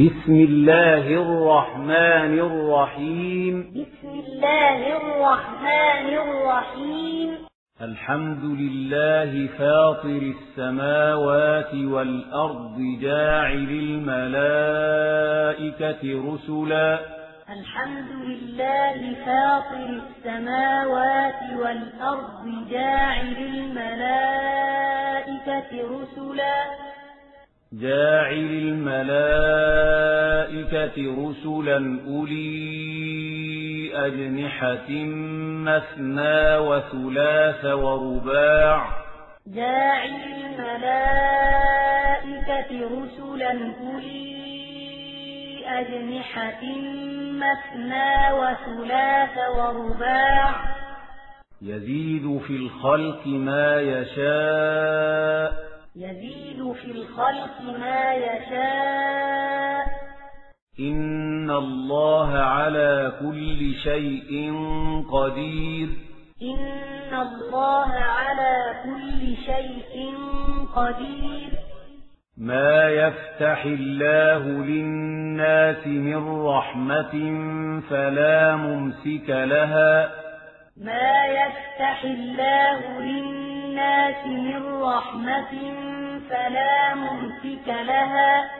بسم الله الرحمن الرحيم. بسم الله الرحمن الرحيم. الحمد لله فاطر السماوات والأرض جاعل الملائكة رسلا. الحمد لله فاطر السماوات والأرض جاعل الملائكة رسلا. جاعل الملائكة رسلا أولي أجنحة مثنى وثلاث ورباع. جاعل الملائكة رسلا أولي أجنحة مثنى وثلاث ورباع. يزيد في الخلق ما يشاء يزيد في الخلق ما يشاء. إن الله على كل شيء قدير. إن الله على كل شيء قدير. ما يفتح الله للناس من رحمة فلا ممسك لها. ما يفتح الله للناس للناس من رحمة فلا ممسك لها.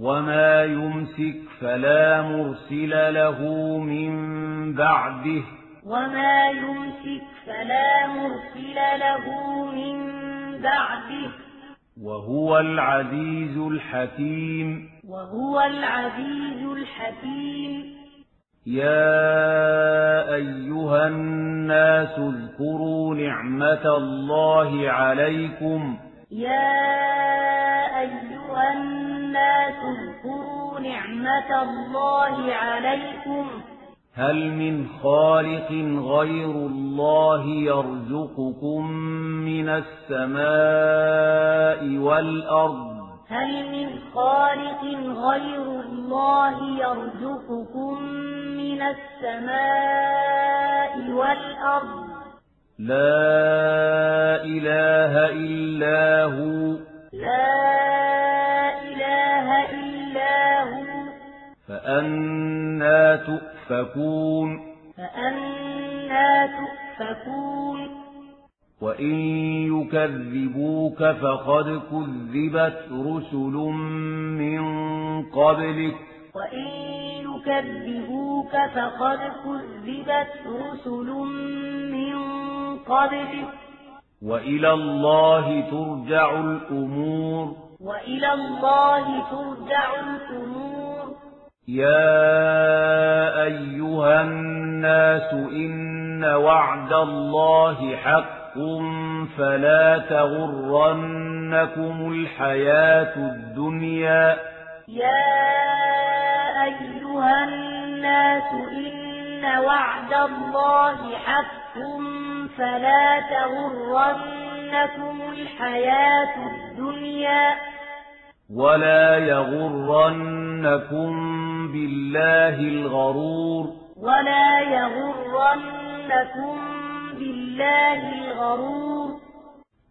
وما يمسك فلا مرسل له من بعده. وما يمسك فلا مرسل له من بعده. وهو العزيز الحكيم. وهو العزيز الحكيم. يا أيها الناس اذكروا نعمة الله عليكم. يا أيها الناس اذكروا نعمة الله عليكم. هل من خالق غير الله يرزقكم من السماء والأرض؟ هل من خالق غير الله يرزقكم السماء والأرض. لا إله إلا هو. لا إله إلا هو. فأنا تؤفكون. فأنا تؤفكون. وإن يكذبوك فقد كذبت رسل من قبلك. وإن يكذبوك فقد كذبت رسل من قبلك وإلى الله ترجع الأمور. وإلى الله ترجع الأمور. يا أيها الناس إن وعد الله حق فلا تغرنكم الحياة الدنيا. يا أيها الناس إن وعد الله حق فلا تغرنكم الحياة الدنيا ولا يغرنكم بالله الغرور ولا يغرنكم بالله الغرور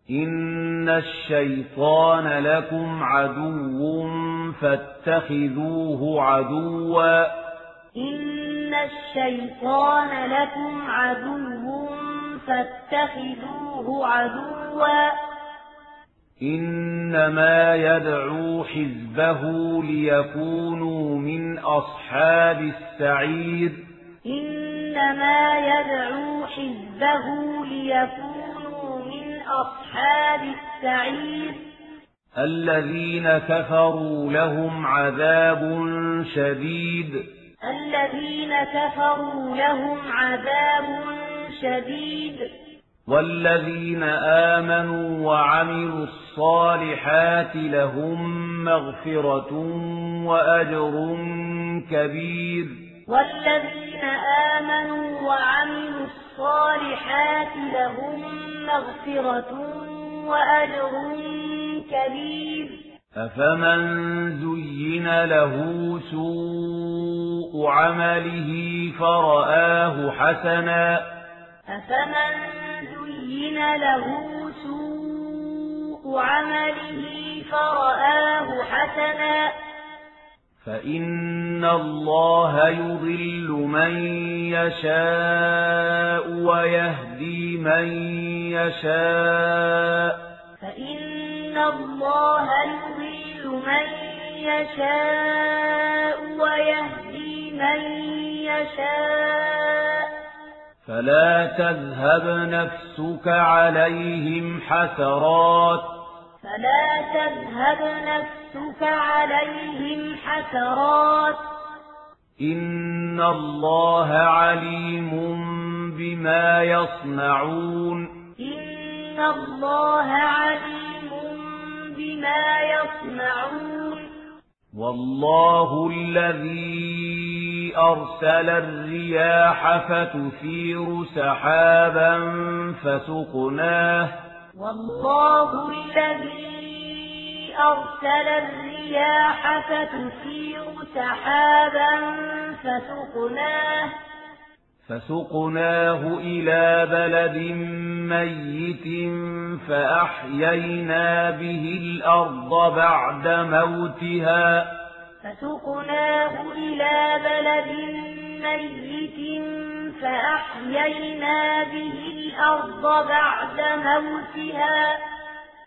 إن الشيطان لكم عدو فاتخذوه عدوا إن الشيطان لكم عدو فاتخذوه عدوا إنما يدعو حزبه ليكونوا من أصحاب السعير إنما يدعو حزبه ليكونوا أصحاب السعير. الذين كفروا لهم عذاب شديد. الذين كفروا لهم عذاب شديد. والذين آمنوا وعملوا الصالحات لهم مغفرة وأجر كبير. والذين آمنوا وعملوا الصالحات لهم مغفرة وأجر كبير. أفمن زين له سوء عمله فرآه حسنا. أفمن زين له سوء عمله فرآه حسنا. فإن الله يضل من يشاء ويهدي من يشاء فإن الله يضل من يشاء ويهدي من يشاء فلا تذهب نفسك عليهم حسرات فلا تذهب نفسك عليهم حسرات إن الله عليم بما يصنعون إن الله عليم بما يصنعون والله الذي أرسل الرياح فتثير سحابا فسقناه والله الذي أرسل الرياح فتثير سحابا فسقناه فسقناه إلى بلد ميت فأحيينا به الأرض بعد موتها. فسقناه إلى بلد ميت فأحيينا به الأرض بعد موتها.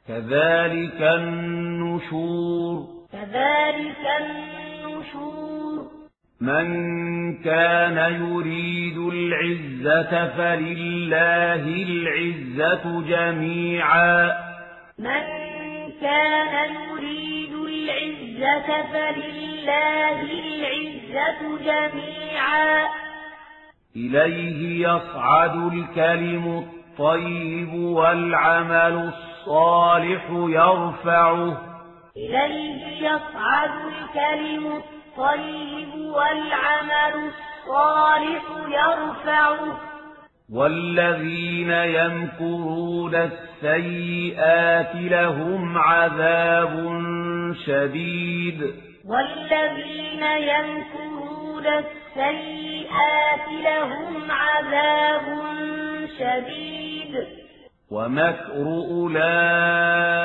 كذلك النشور. كذلك النشور. من كان يريد العزة فلله العزة جميعا. من كان يريد العزة فلله العزة جميعا. إليه يصعد الكلم الطيب والعمل الصالح يرفعه. إليه يصعد الكلم الطيب والعمل الصالح يرفعه. والذين يمكرون السيئات لهم عذاب شديد. والذين يمكرون السيئات لهم عذاب شديد. ومكر أولئك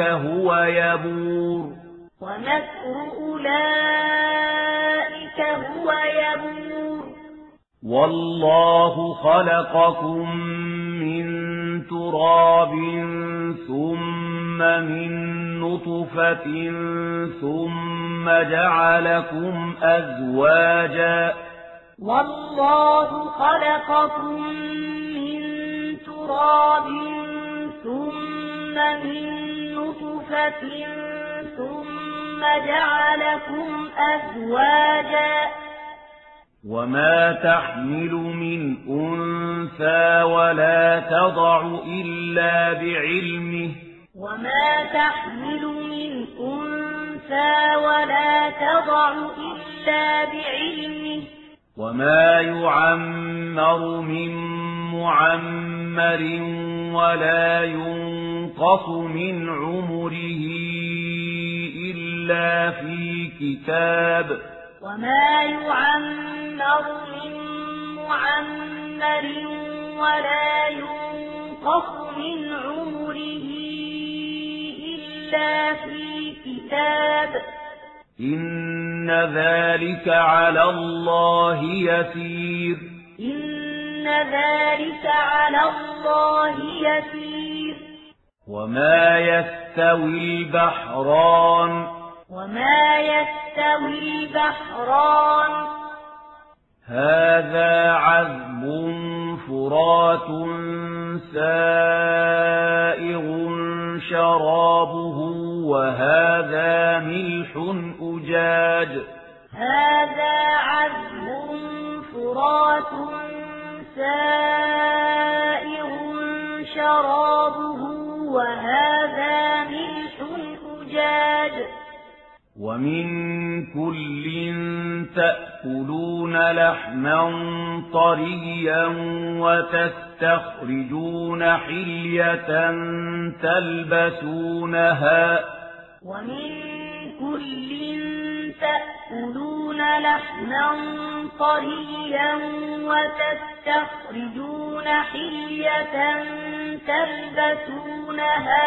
هو يبور. ومكر أولئك هو يبور. والله خلقكم من تراب ثم من نطفة ثم جعلكم أزواجا. والله خلقكم من تراب ثم من نطفة ثم جعلكم أزواجا. وما تحمل من أنثى ولا تضع إلا بعلمه. وما تحمل من أنثى ولا تضع إلا بعلمه وما يعمر من معمر ولا ينقص من عمره إلا في كتاب وما يعمر من معمر ولا ينقص من عمره إلا في كتاب إن ذلك على الله يسير. إن ذلك على الله يسير. وما يستوي البحران. وما يستوي البحران. هذا عذب فرات سائغ شرابه وهذا ملح أجاج. هذا عذب فرات سائغ شرابه وهذا ملح أجاج. ومن كل تأكلون لحما طريا وتستخرجون حلية تلبسونها ومن كل تأكلون لحما طريا وتستخرجون حلية تلبسونها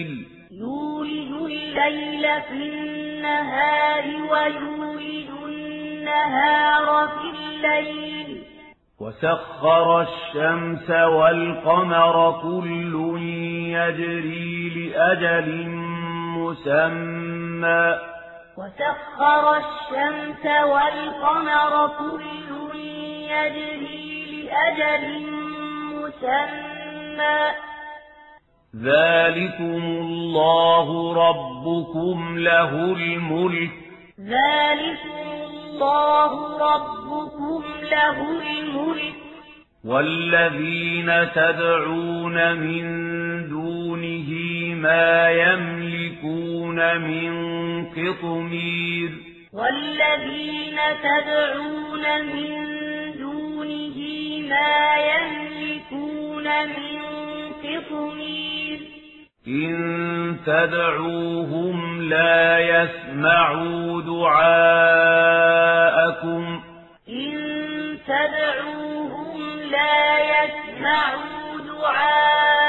الليل في النهار ويولج النهار في الليل. وسخر الشمس والقمر كل يجري لأجل مسمى. وسخر الشمس والقمر كل يجري لأجل مسمى. ذلكم الله ربكم له الملك ذلكم الله ربكم له الملك والذين تدعون من دونه ما يملكون من قطمير والذين تدعون من دونه ما يملكون من قطمير إن تدعوهم لا يسمعوا دعاءكم إن تدعوهم لا يسمعوا دعاءكم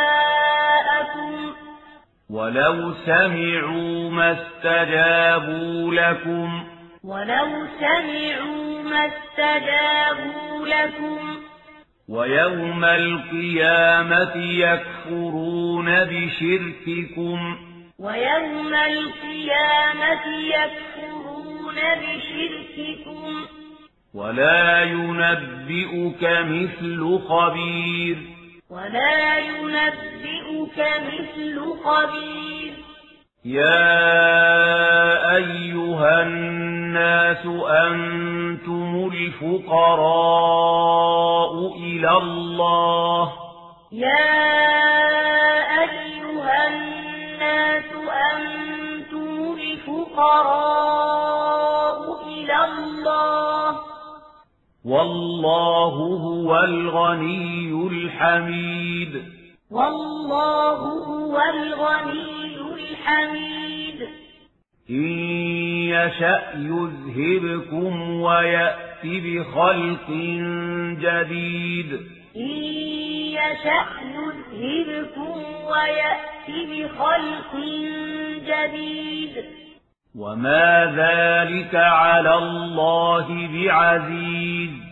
ولو سمعوا ما استجابوا لكم ولو سمعوا ما استجابوا لكم ويوم القيامة يكفرون بشرككم. ويوم القيامة يكفرون بشرككم. ولا ينبئك مثل خبير. ولا ينبئك مثل خبير. يا أيها الناس أنتم الفقراء إلى الله يا أيها الناس أنتم الفقراء إلى الله والله هو الغني الحميد والله هو الغني الحميد. إن يشأ يذهبكم ويأت بخلق جديد. إن يشأ يذهبكم ويأتي بخلق جديد. وما ذلك على الله بعزيز.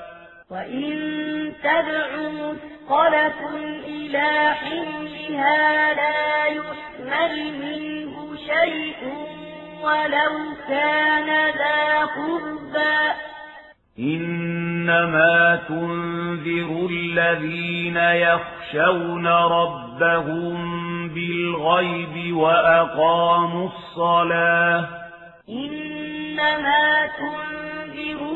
وإن تدع مثقلة إلى حملها لا يحمل منه شيء ولو كان ذا قربى إنما تنذر الذين يخشون ربهم بالغيب وأقاموا الصلاة إنما تنذر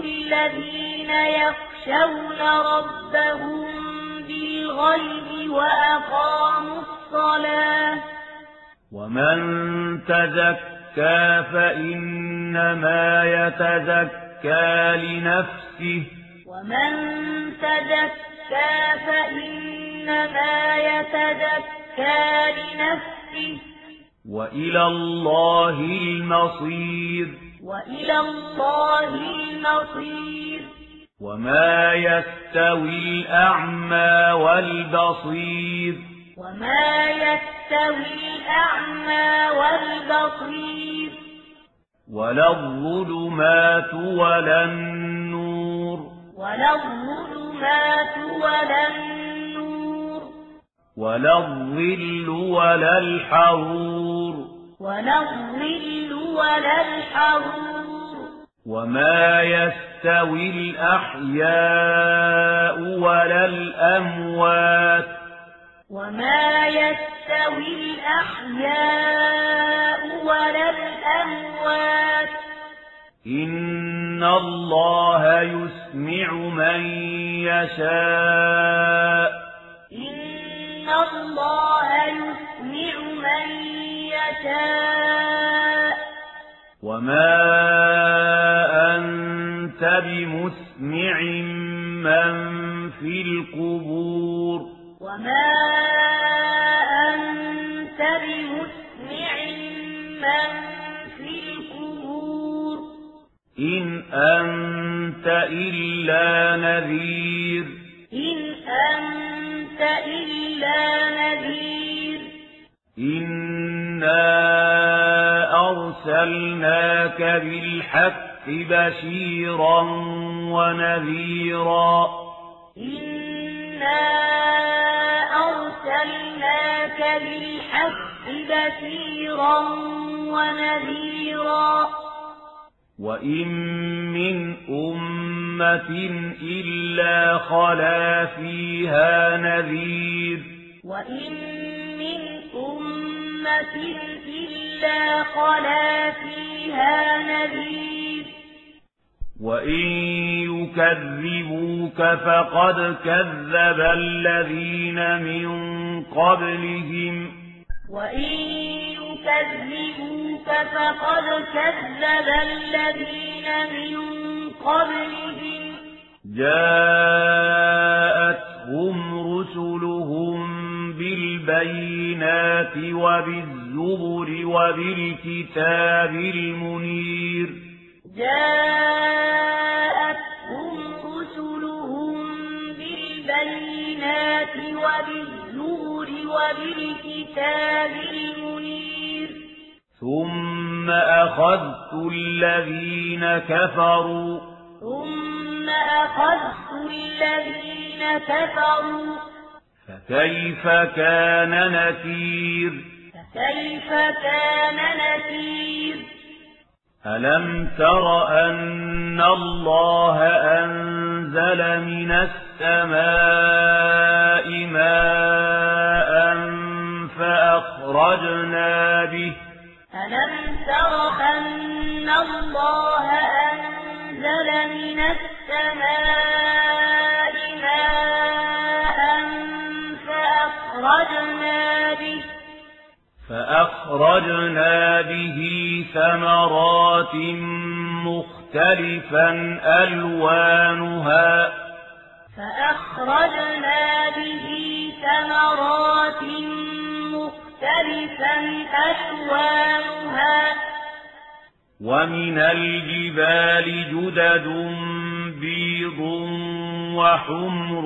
الذين يخشون ربهم بالغيب وأقاموا الصلاة. ومن تزكى فإنما يتزكى لنفسه. ومن تزكى فإنما يتزكى لنفسه. وإلى الله المصير. وإلى الله المصير. وما يستوي الأعمى والبصير. وما يستوي الأعمى والبصير. ولا الظلمات ولا النور. ولا الظلمات ولا النور. ولا الظل ولا الحرور. ولا الظل ولا الحرور. وما يستوي الأحياء ولا الأموات. وما يستوي الأحياء ولا الأموات. إن الله يسمع من يشاء. إن الله وما أنت بمسمع من في القبور وما أنت بمسمع من في القبور إن أنت إلا نذير إن أنت إلا نذير إنا أرسلناك بالحق بشيرا ونذيرا إنا أرسلناك بالحق بشيرا ونذيرا وإن من أمة إلا خلا فيها نذير وإن من أمة إلا خلا فيها نذير وإن يكذبوك فقد كذب الذين من قبلهم وإن يكذبوك فقد كذب الذين من قبلهم جاءتهم رسلهم بالبينات وبالزبر وبالكتاب المنير. جاءتهم رسلهم بالبينات وبالزور وبالكتاب المنير. ثم أخذت الذين كفروا. ثم أخذت الذين كفروا. فكيف كان نكير؟ فكيف كان نكير؟ ألم تر أن الله أنزل من السماء ماء فأخرجنا به؟ ألم تر أن الله أنزل من السماء فأخرجنا به فأخرجنا به ثمرات مختلفا ألوانها. فأخرجنا به ثمرات مختلفا ألوانها. ومن الجبال جدد بيض وحمر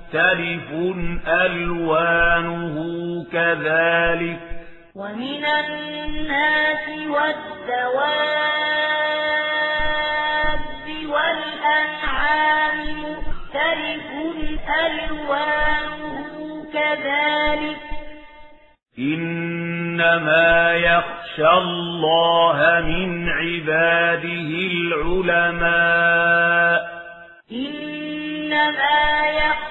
ألوانه كذلك. ومن الناس والدواب والأنعام مختلف ألوانه كذلك. إنما يخشى الله من عباده العلماء. إنما يخشى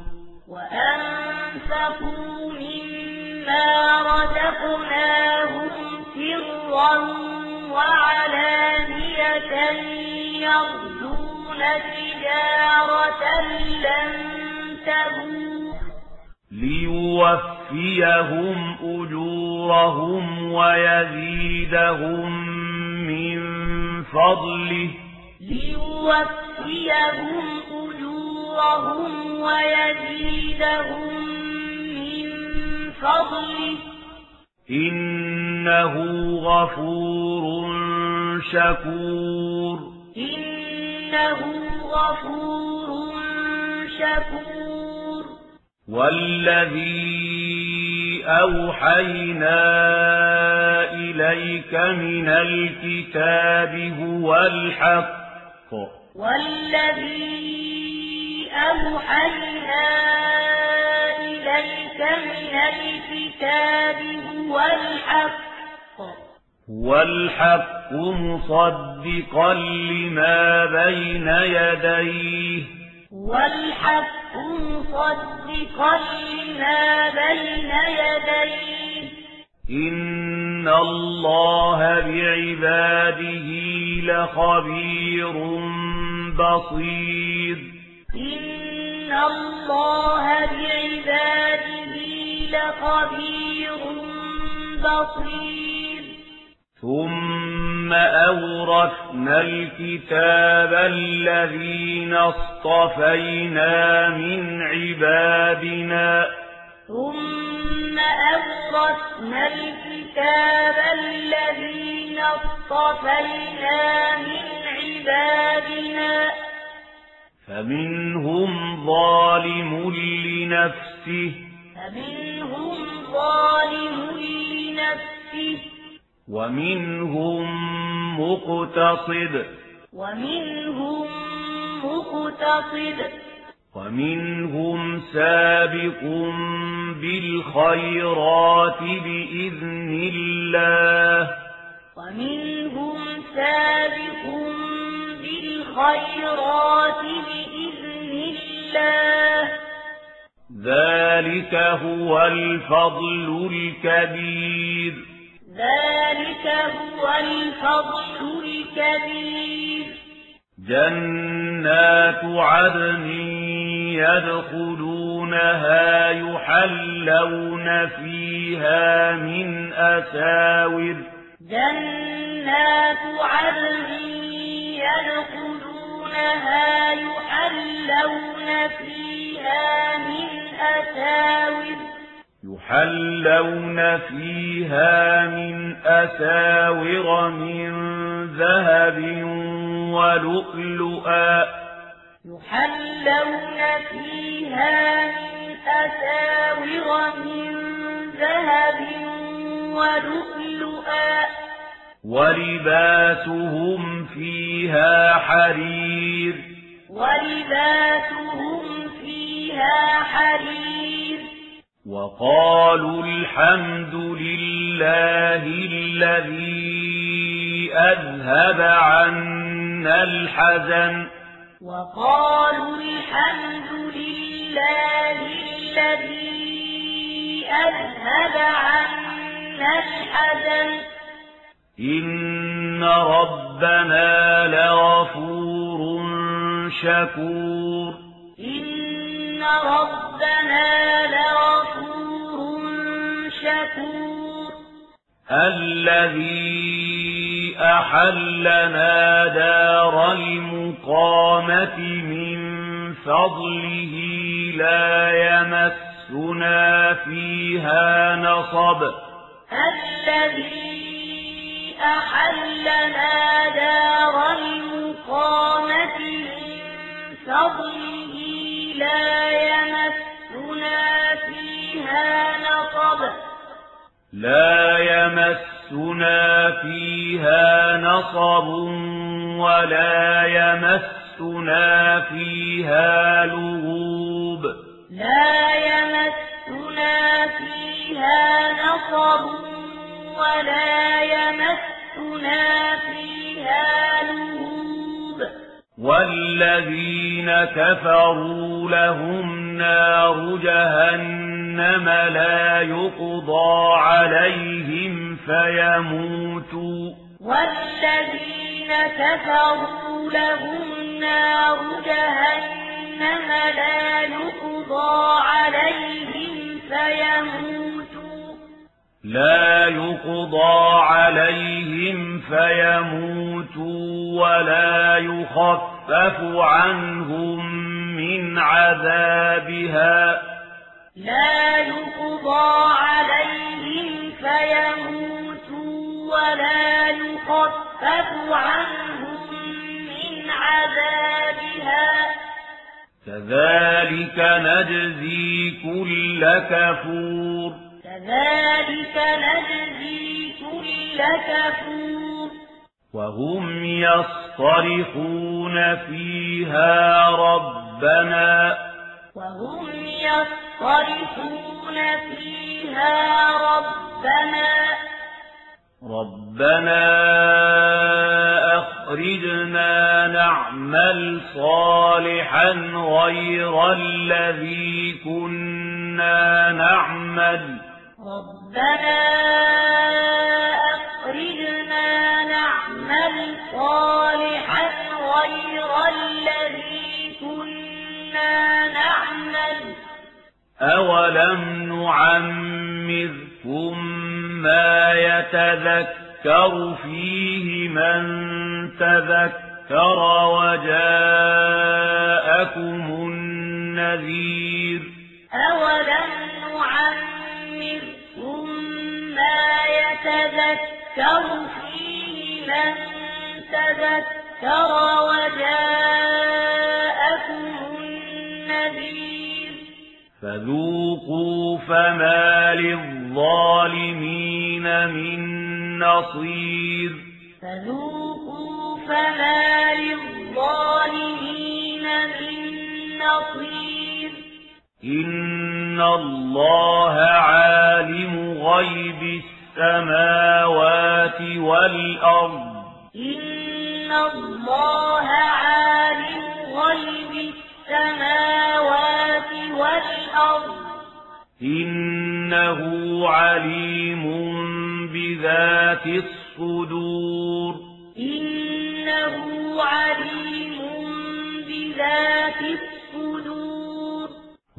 وأنفقوا مما رزقناهم سرا وعلانية يرجون تجارة لن تبور. ليوفيهم أجورهم ويزيدهم من فضله. ليوفيهم أجورهم ويزيدهم من فضله. إنه غفور شكور. إنه غفور شكور. والذي أوحينا إليك من الكتاب هو الحق. والذي أوحينا إليك من الكتاب هو الحق. هو الحق مصدقا لما بين يديه. والحق مصدقا لما بين يديه. إن الله بعباده لخبير بصير. إن الله بعباده لخبير بصير. ثم أورثنا الكتاب الذين اصطفينا من عبادنا. ثم أورثنا الكتاب الذين اصطفينا من عبادنا. فمنهم ظالم لنفسه. فمنهم ظالم لنفسه. ومنهم مقتصد. ومنهم مقتصد. ومنهم سابق بالخيرات بإذن الله. ومنهم سابق بالخيرات بإذن الله. ذلك هو الفضل الكبير. ذلك هو الفضل الكبير. جنات عدن يدخلونها يحلون فيها من أساور. جنات عدن يدخلونها يحلون فيها من أساور. يحلون فيها من أساور من ذهب ولؤلؤا. يحلون فيها من أساور من ذهب ولؤلؤا. ولباسهم فيها حرير. ولباسهم فيها حرير. وقالوا الحمد لله الذي أذهب عنا الحزن. وقالوا الحمد لله الذي أذهب عنا الحزن. إن ربنا لغفور شكور إن ربنا لغفور شكور الذي أحلنا دار المقامة من فضله لا يمسنا فيها نصب الذي أحلنا دار المقامة من فضله لا يمسنا فيها نصب لا يمسنا فيها نصب ولا يمسنا فيها لغوب. لا يمسنا فيها نصب ولا يمسنا فيها لغوب. والذين كفروا لهم نار جهنم لا يقضى عليهم فيموتوا. والذين كفروا لهم نار جهنم لا يقضى عليهم فيموتوا. لا يقضى عليهم فيموتوا ولا يخفف عنهم من عذابها. لا يقضى عليهم فيموتوا ولا يخفف عنهم من عذابها. كذلك نجزي كل كفور. كذلك نجزي كل كفور. وهم يصطرخون فيها ربنا. وهم يصطرخون فيها ربنا. ربنا أخرجنا نعمل صالحا غير الذي كنا نعمل. ربنا أخرجنا نعمل صالحا غير الذي كنا نعمل. أولم نعمركم ما يتذكر فيه من تذكر وجاءكم النذير؟ أولم فيه من تذكر وجاءكم النذير فذوقوا فما للظالمين من نصير فذوقوا فما للظالمين من نصير إن الله عالم غيب السماوات والأرض. إن الله عالم غيب السماوات والأرض. إنه عليم بذات الصدور. إنه عليم بذات الصدور.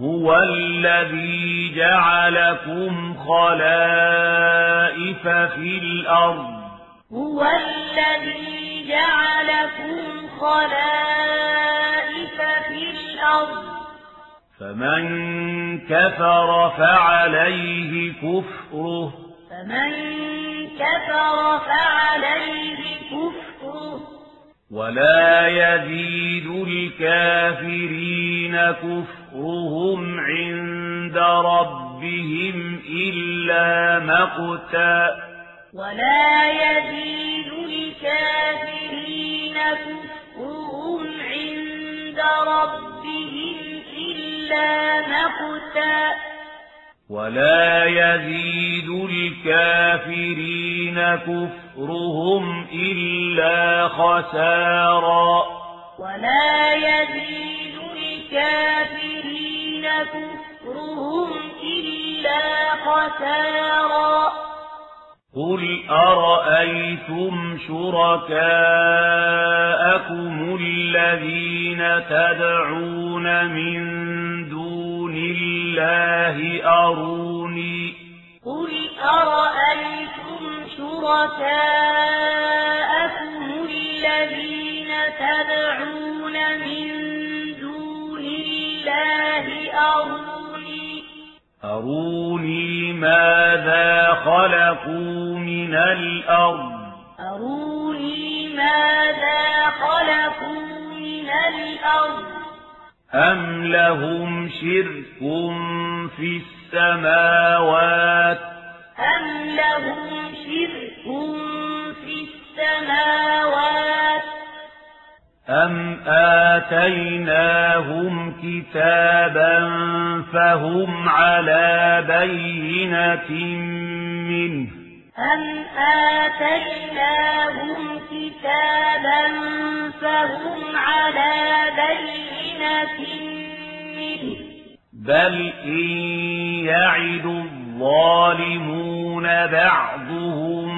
هو الذي جعلكم خلائف في الأرض. هو الذي جعلكم خلائف في الأرض. فمن كفر فعليه كفره. فمن كفر فعليه كفره. ولا يزيد الكافرين كفرهم عند ربهم إلا مقتا ولا يزيد الكافرين كفرهم عند ربهم إلا مقتا ولا يزيد الكافرين كفرهم إلا خسارا ولا يزيد الكافرين كفرهم إلا خسارا قل أرأيتم شركاءكم الذين تدعون من دون الله أروني قل أرأيتم شركاءكم الذين تدعون من دون الله أروني أروني ماذا خلقوا من الأرض؟ أروني ماذا خلقوا من الأرض؟ أم لهم شرك في السماوات؟ أم لهم شرك في السماوات؟ أم آتيناهم كتابا فهم على بينة منه أم آتيناهم كتابا فهم على بينة منه بل إن يعد الظالمون بعضهم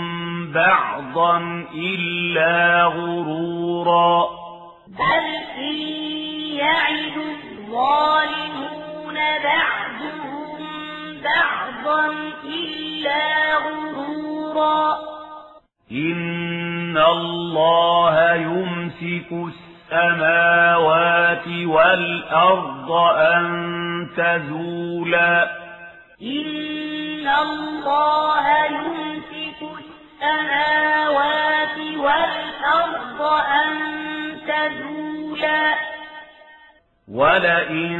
بعضا إلا غرورا بل إن يعد الظالمون بعضهم بعضا إلا غرورا. إن الله يمسك السماوات والأرض أن تزولا. إن الله يمسك السماوات والأرض أن تزولا. ولئن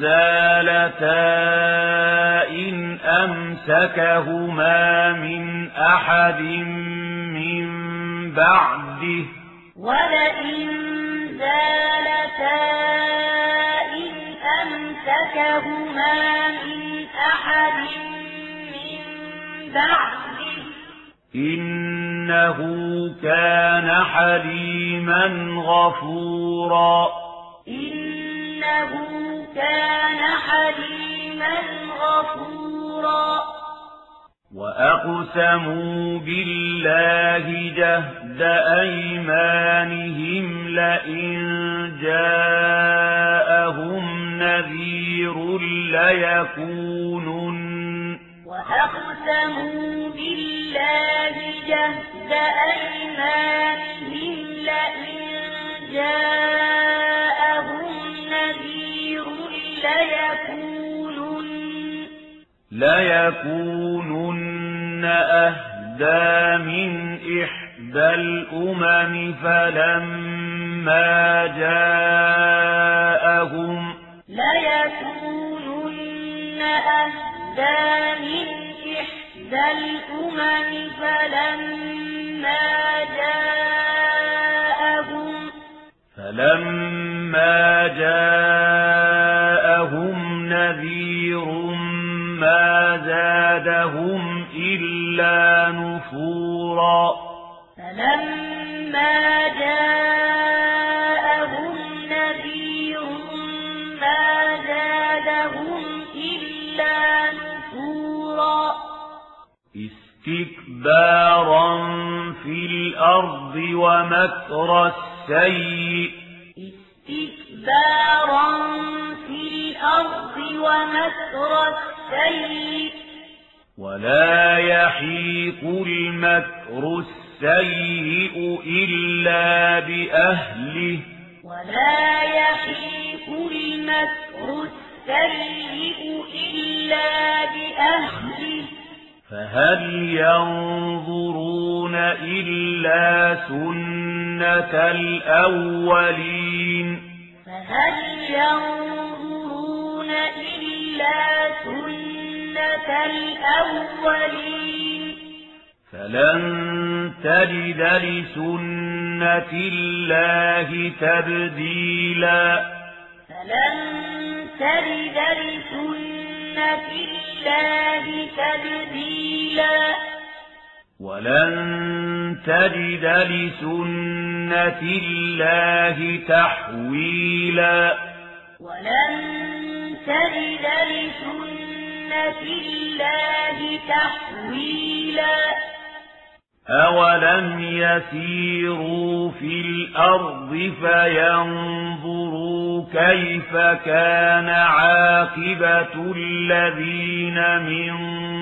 زالتا إن أمسكهما من أحد من بعده. ولئن زالتا إن أمسكهما من أحد من بعده. إنه كان حليما غفورا. إنه كان حليما غفورا. وأقسموا بالله جهد أيمانهم لئن جاءهم نذير ليكونن وأقسموا بالله جهد أيمانهم لئن جاءهم نذير ليكونن ليكونن أهدى من إحدى الأمم فلما جاءهم ليكونن أهدى من إحدى الأمم فلما جاءهم. فلما جاءهم نذير ما زادهم إلا نفورا. فلما جاءهم استكبارا في الأرض ومكر السيء استكبارا في الأرض ومكر السيء ولا يحيق المكر السيء إلا بأهله. ولا يحيق المكر السيء إلا بأهله. فهل ينظرون إلا سنة الأولين؟ فهل ينظرون إلا سنة الأولين؟ فلن تجد لسنة الله تبديلا. فلن تجد لسنة الله تبديلا. ولن تجد لسنة الله تحويلا. ولن تجد لسنة الله تحويلا. أولم يسيروا في الأرض فينظروا كيف كان عاقبة الذين من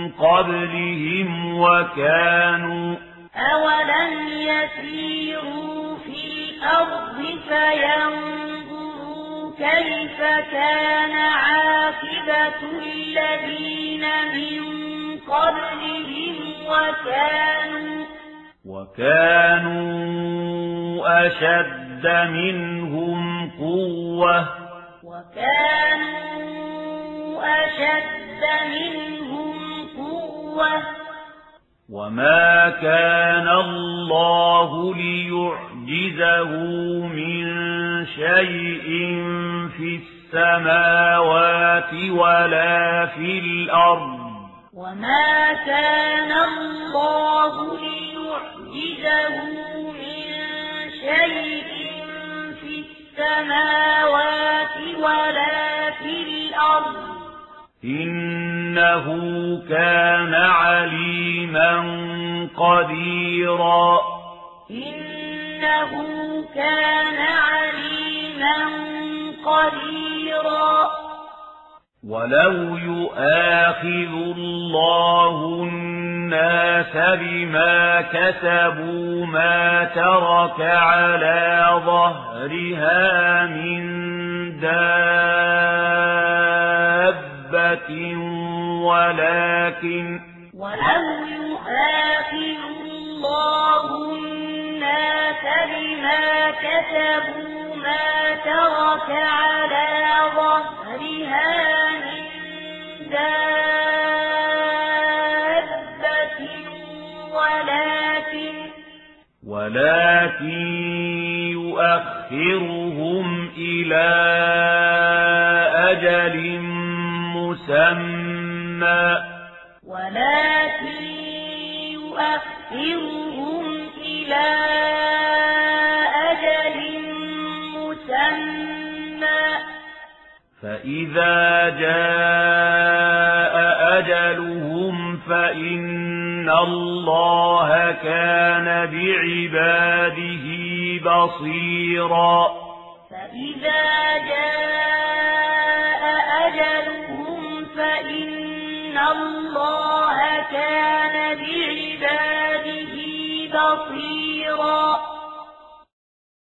قبلهم وكانوا أولم يسيروا في الأرض فينظروا كيف كان عاقبة الذين من قبلهم وكانوا وكانوا أشد منهم قوة. وكانوا أشد منهم قوة. وما كان الله ليعجزه من شيء في السماوات ولا في الأرض. وما كان الله ليعجزه من شيء في السماوات ولا في الأرض إنه كان عليما قديرا إنه كان عليما قديرا ولو يؤاخذ الله الناس بما كسبوا ما ترك على ظهرها من دابة ولكن ولو يؤاخذ الله الناس بما كسبوا ما ترك على ظهرها دابة ولكن ولكن يؤخرهم إلى أجل مسمى ولكن يؤخرهم إلى أجل مسمى فإذا جاء إن الله كان بعباده بصيرا فإذا جاء أجلهم فإن الله كان بعباده بصيرا